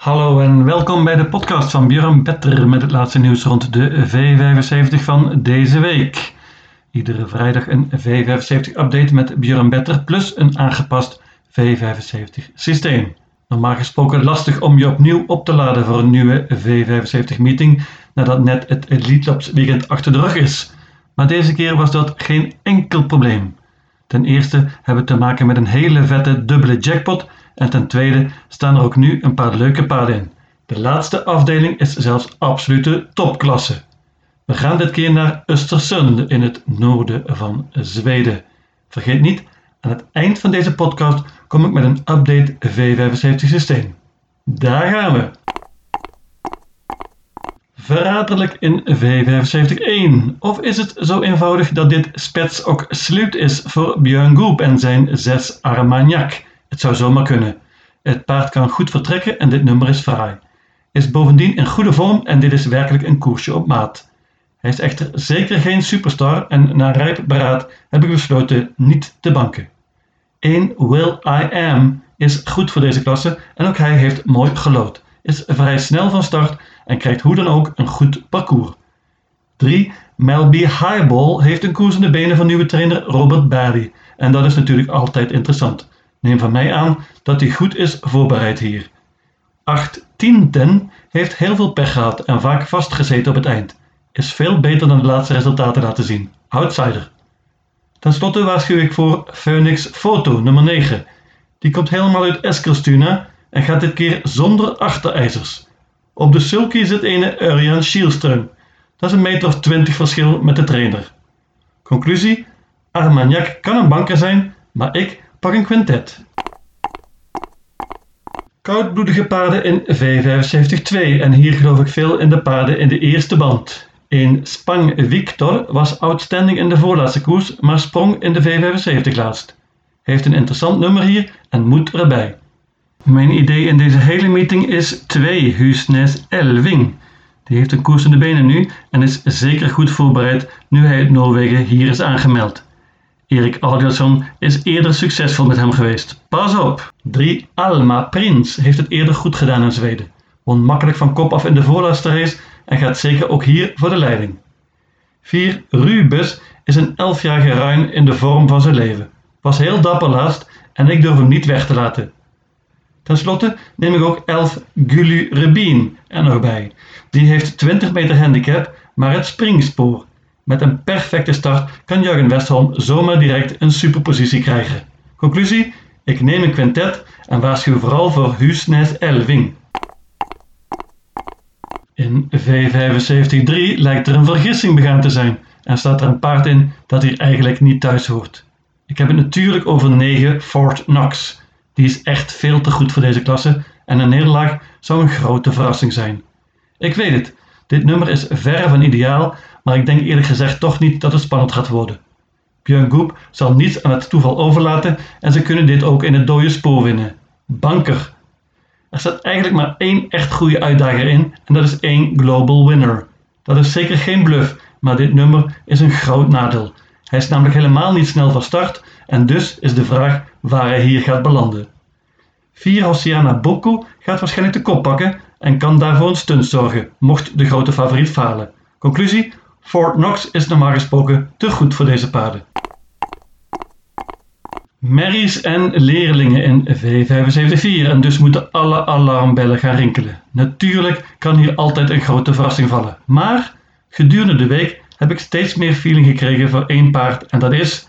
Hallo en welkom bij de podcast van Björn Better met het laatste nieuws rond de V75 van deze week. Iedere vrijdag een V75-update met Björn Better plus een aangepast V75 systeem. Normaal gesproken lastig om je opnieuw op te laden voor een nieuwe V75-meeting nadat net het Elite Labs weekend achter de rug is. Maar deze keer was dat geen enkel probleem. Ten eerste hebben we te maken met een hele vette dubbele jackpot en ten tweede staan er ook nu een paar leuke paden in. De laatste afdeling is zelfs absolute topklasse. We gaan dit keer naar Östersund in het noorden van Zweden. Vergeet niet, aan het eind van deze podcast kom ik met een update V75 systeem. Daar gaan we! Verraderlijk in V75-1. Of is het zo eenvoudig dat dit spets ook sluit is voor Björn Goop en zijn 6 Armagnac? Het zou zomaar kunnen. Het paard kan goed vertrekken en dit nummer is fraai. Is bovendien in goede vorm en dit is werkelijk een koersje op maat. Hij is echter zeker geen superstar en na rijp beraad heb ik besloten niet te banken. 1 Will I Am is goed voor deze klasse en ook hij heeft mooi gelood. Is vrij snel van start en krijgt hoe dan ook een goed parcours. 3 Melby Highball heeft een koers in de benen van nieuwe trainer Robert Barry en dat is natuurlijk altijd interessant. Neem van mij aan dat hij goed is voorbereid hier. 8 10 heeft heel veel pech gehad en vaak vastgezeten op het eind. Is veel beter dan de laatste resultaten laten zien. Outsider. Ten slotte waarschuw ik voor Phoenix Photo nummer 9. Die komt helemaal uit Eskilstuna en gaat dit keer zonder achterijzers. Op de sulky zit ene Urian Schielström. Dat is een meter of 20 verschil met de trainer. Conclusie: Armagnac kan een banker zijn, maar ik pak een quintet. Koudbloedige paarden in V75-2 en hier geloof ik veel in de paarden in de eerste band. Een Spang Victor was outstanding in de voorlaatste koers, maar sprong in de V75 laatst. Heeft een interessant nummer hier en moet erbij. Mijn idee in deze hele meeting is 2 Huisnes Elving. Die heeft een koers in de benen nu en is zeker goed voorbereid nu hij uit Noorwegen hier is aangemeld. Erik Adielsson is eerder succesvol met hem geweest. Pas op! 3 Alma Prins heeft het eerder goed gedaan in Zweden. Won makkelijk van kop af in de voorlaatste race en gaat zeker ook hier voor de leiding. 4 Rubus is een 11-jarige ruin in de vorm van zijn leven. Was heel dapper laatst en ik durf hem niet weg te laten. Ten slotte neem ik ook 11 Gulu Rebien er nog bij. Die heeft 20 meter handicap, maar het springspoor. Met een perfecte start kan Jurgen Westholm zomaar direct een superpositie krijgen. Conclusie? Ik neem een quintet en waarschuw vooral voor Huusnes Elving. In V75-3 lijkt er een vergissing begaan te zijn en staat er een paard in dat hier eigenlijk niet thuis hoort. Ik heb het natuurlijk over 9 Fort Knox. Die is echt veel te goed voor deze klasse en een nederlaag zou een grote verrassing zijn. Ik weet het, dit nummer is verre van ideaal, maar ik denk eerlijk gezegd toch niet dat het spannend gaat worden. Goep zal niets aan het toeval overlaten en ze kunnen dit ook in het dode spoor winnen. Banker. Er staat eigenlijk maar één echt goede uitdager in en dat is één Global Winner. Dat is zeker geen bluff, maar dit nummer is een groot nadeel. Hij is namelijk helemaal niet snel van start en dus is de vraag waar hij hier gaat belanden. 4 Oceana Boko gaat waarschijnlijk de kop pakken en kan daarvoor een stunt zorgen, mocht de grote favoriet falen. Conclusie: Fort Knox is normaal gesproken te goed voor deze paarden. Merries en leerlingen in V75-4 en dus moeten alle alarmbellen gaan rinkelen. Natuurlijk kan hier altijd een grote verrassing vallen, maar gedurende de week heb ik steeds meer feeling gekregen voor één paard en dat is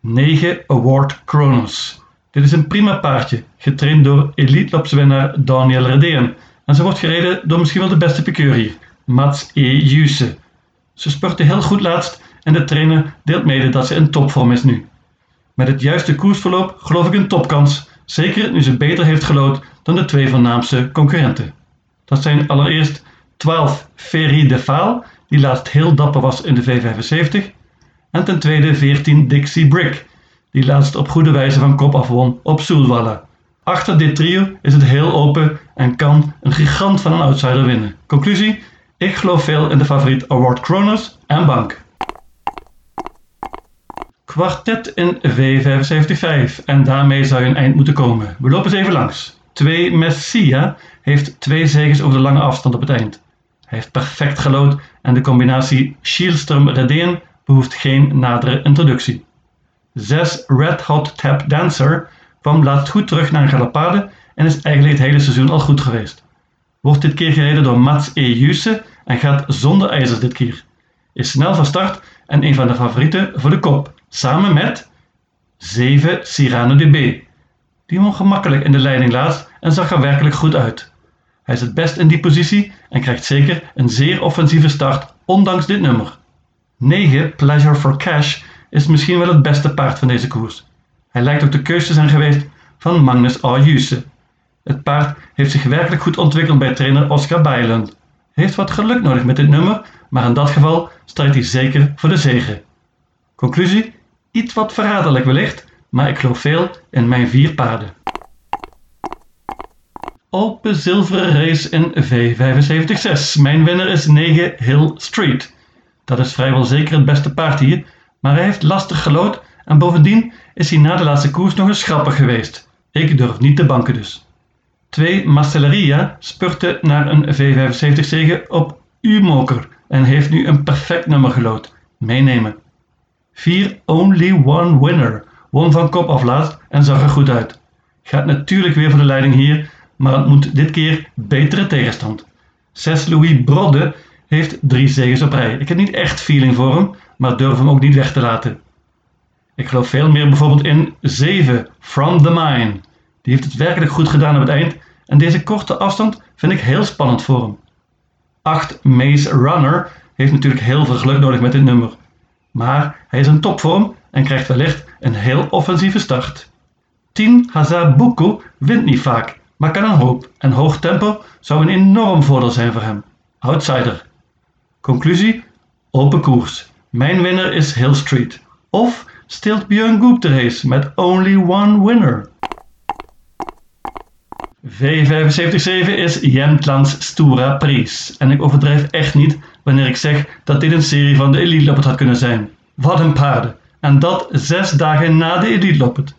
9 Award Kronos. Dit is een prima paardje, getraind door Elite Daniel Redeen en ze wordt gereden door misschien wel de beste pikeur hier, Mats E. Juse. Ze spurte heel goed laatst en de trainer deelt mede dat ze in topvorm is nu. Met het juiste koersverloop geloof ik een topkans, zeker nu ze beter heeft gelood dan de twee voornaamste concurrenten. Dat zijn allereerst 12 Ferry de Vaal, die laatst heel dapper was in de V75, en ten tweede 14 Dixie Brick, die laatst op goede wijze van kop afwon op Soelwalla. Achter dit trio is het heel open en kan een gigant van een outsider winnen. Conclusie? Ik geloof veel in de favoriet Award Kronos en Bank. Kwartet in V75 en daarmee zou je een eind moeten komen. We lopen eens even langs. 2 Messia heeft twee zegens over de lange afstand op het eind. Hij heeft perfect gelood en de combinatie Shieldstorm-Redeen behoeft geen nadere introductie. 6 Red Hot Tap Dancer kwam laatst goed terug naar een galopade en is eigenlijk het hele seizoen al goed geweest. Wordt dit keer gereden door Mats E. Jusse en gaat zonder ijzers dit keer. Is snel van start en een van de favorieten voor de kop, samen met 7 Cyrano DB. Die won gemakkelijk in de leiding laatst en zag er werkelijk goed uit. Hij is het best in die positie en krijgt zeker een zeer offensieve start, ondanks dit nummer. 9 Pleasure for Cash is misschien wel het beste paard van deze koers. Hij lijkt ook de keus te zijn geweest van Magnus A. Het paard heeft zich werkelijk goed ontwikkeld bij trainer Oscar Bijland. Heeft wat geluk nodig met dit nummer, maar in dat geval strijdt hij zeker voor de zege. Conclusie: iets wat verraderlijk wellicht, maar ik geloof veel in mijn vier paarden. Open zilveren race in V75-6. Mijn winnaar is 9 Hill Street. Dat is vrijwel zeker het beste paard hier, maar hij heeft lastig gelood en bovendien is hij na de laatste koers nog eens grappig geweest. Ik durf niet te banken dus. 2 Marcelleria spurte naar een V75 zege op U-moker en heeft nu een perfect nummer gelood. Meenemen. 4 Only One Winner won van kop af laatst en zag er goed uit. Gaat natuurlijk weer voor de leiding hier, maar het moet dit keer betere tegenstand. 6 Louis Brodde heeft drie zegens op rij. Ik heb niet echt feeling voor hem, maar durf hem ook niet weg te laten. Ik geloof veel meer bijvoorbeeld in 7 From the Mine. Die heeft het werkelijk goed gedaan op het eind en deze korte afstand vind ik heel spannend voor hem. 8 Maze Runner heeft natuurlijk heel veel geluk nodig met dit nummer. Maar hij is in topvorm en krijgt wellicht een heel offensieve start. 10 Hazabuku wint niet vaak, maar kan een hoop en hoog tempo zou een enorm voordeel zijn voor hem. Outsider. Conclusie: open koers. Mijn winnaar is Hill Street. Of steelt Björn Goop de race met only one winner. V75-7 is Jämtlands Stura Prijs. En ik overdrijf echt niet wanneer ik zeg dat dit een serie van de Elite Loppet had kunnen zijn. Wat een paarden. En dat zes dagen na de Elite Loppet.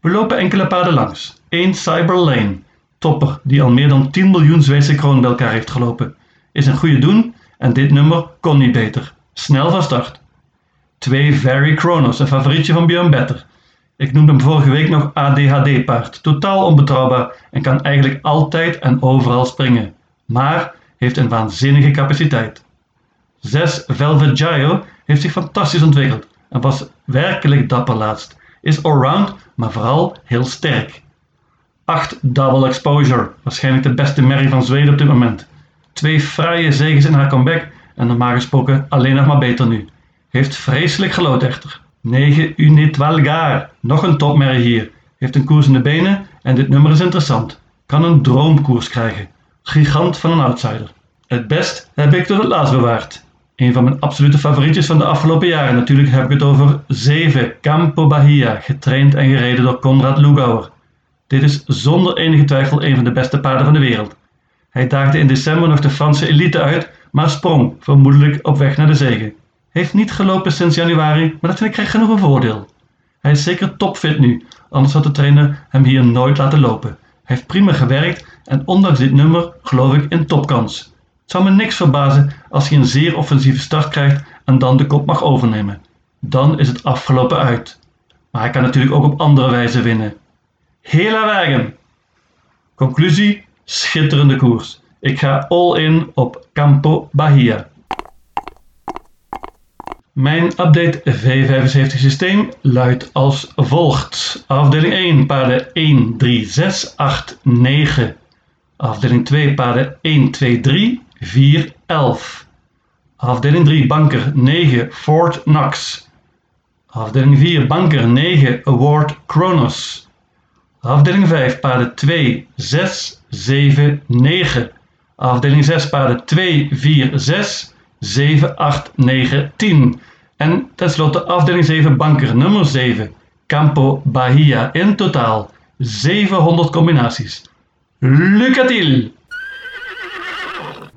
We lopen enkele paarden langs. 1 Cyber Lane. Topper die al meer dan 10 miljoen Zweedse kroon bij elkaar heeft gelopen. Is een goede doen en dit nummer kon niet beter. Snel van start. 2 Very Chronos, een favorietje van Björn Better. Ik noemde hem vorige week nog ADHD-paard. Totaal onbetrouwbaar en kan eigenlijk altijd en overal springen. Maar heeft een waanzinnige capaciteit. 6 Velvet Gio heeft zich fantastisch ontwikkeld en was werkelijk dapper laatst. Is allround, maar vooral heel sterk. 8 Double Exposure, waarschijnlijk de beste merrie van Zweden op dit moment. Twee fraaie zegens in haar comeback en normaal gesproken alleen nog maar beter nu. Heeft vreselijk gelood echter. 9 Unit nog een topmerrie hier. Heeft een koers in de benen en dit nummer is interessant. Kan een droomkoers krijgen. Gigant van een outsider. Het best heb ik tot het laatst bewaard. Een van mijn absolute favorietjes van de afgelopen jaren. Natuurlijk heb ik het over 7 Campo Bahia, getraind en gereden door Konrad Lugauer. Dit is zonder enige twijfel een van de beste paarden van de wereld. Hij daagde in december nog de Franse elite uit, maar sprong, vermoedelijk op weg naar de zege. Heeft niet gelopen sinds januari, maar dat vind ik krijgt genoeg een voordeel. Hij is zeker topfit nu, anders had de trainer hem hier nooit laten lopen. Hij heeft prima gewerkt en ondanks dit nummer geloof ik in topkans. Het zou me niks verbazen als hij een zeer offensieve start krijgt en dan de kop mag overnemen. Dan is het afgelopen uit. Maar hij kan natuurlijk ook op andere wijze winnen. Hela wagen! Conclusie: schitterende koers. Ik ga all in op Campo Bahia. Mijn update V75 systeem luidt als volgt. Afdeling 1 paarden 1, 3, 6, 8, 9. Afdeling 2 paarden 1, 2, 3, 4, 11. Afdeling 3 banker 9 Fort Knox. Afdeling 4 banker 9 Award Kronos. Afdeling 5 paarden 2, 6, 7, 9. Afdeling 6 paarden 2, 4, 6, 7, 8, 9, 10. En tenslotte afdeling 7 banker nummer 7, Campo Bahia. In totaal 700 combinaties. Lucatil!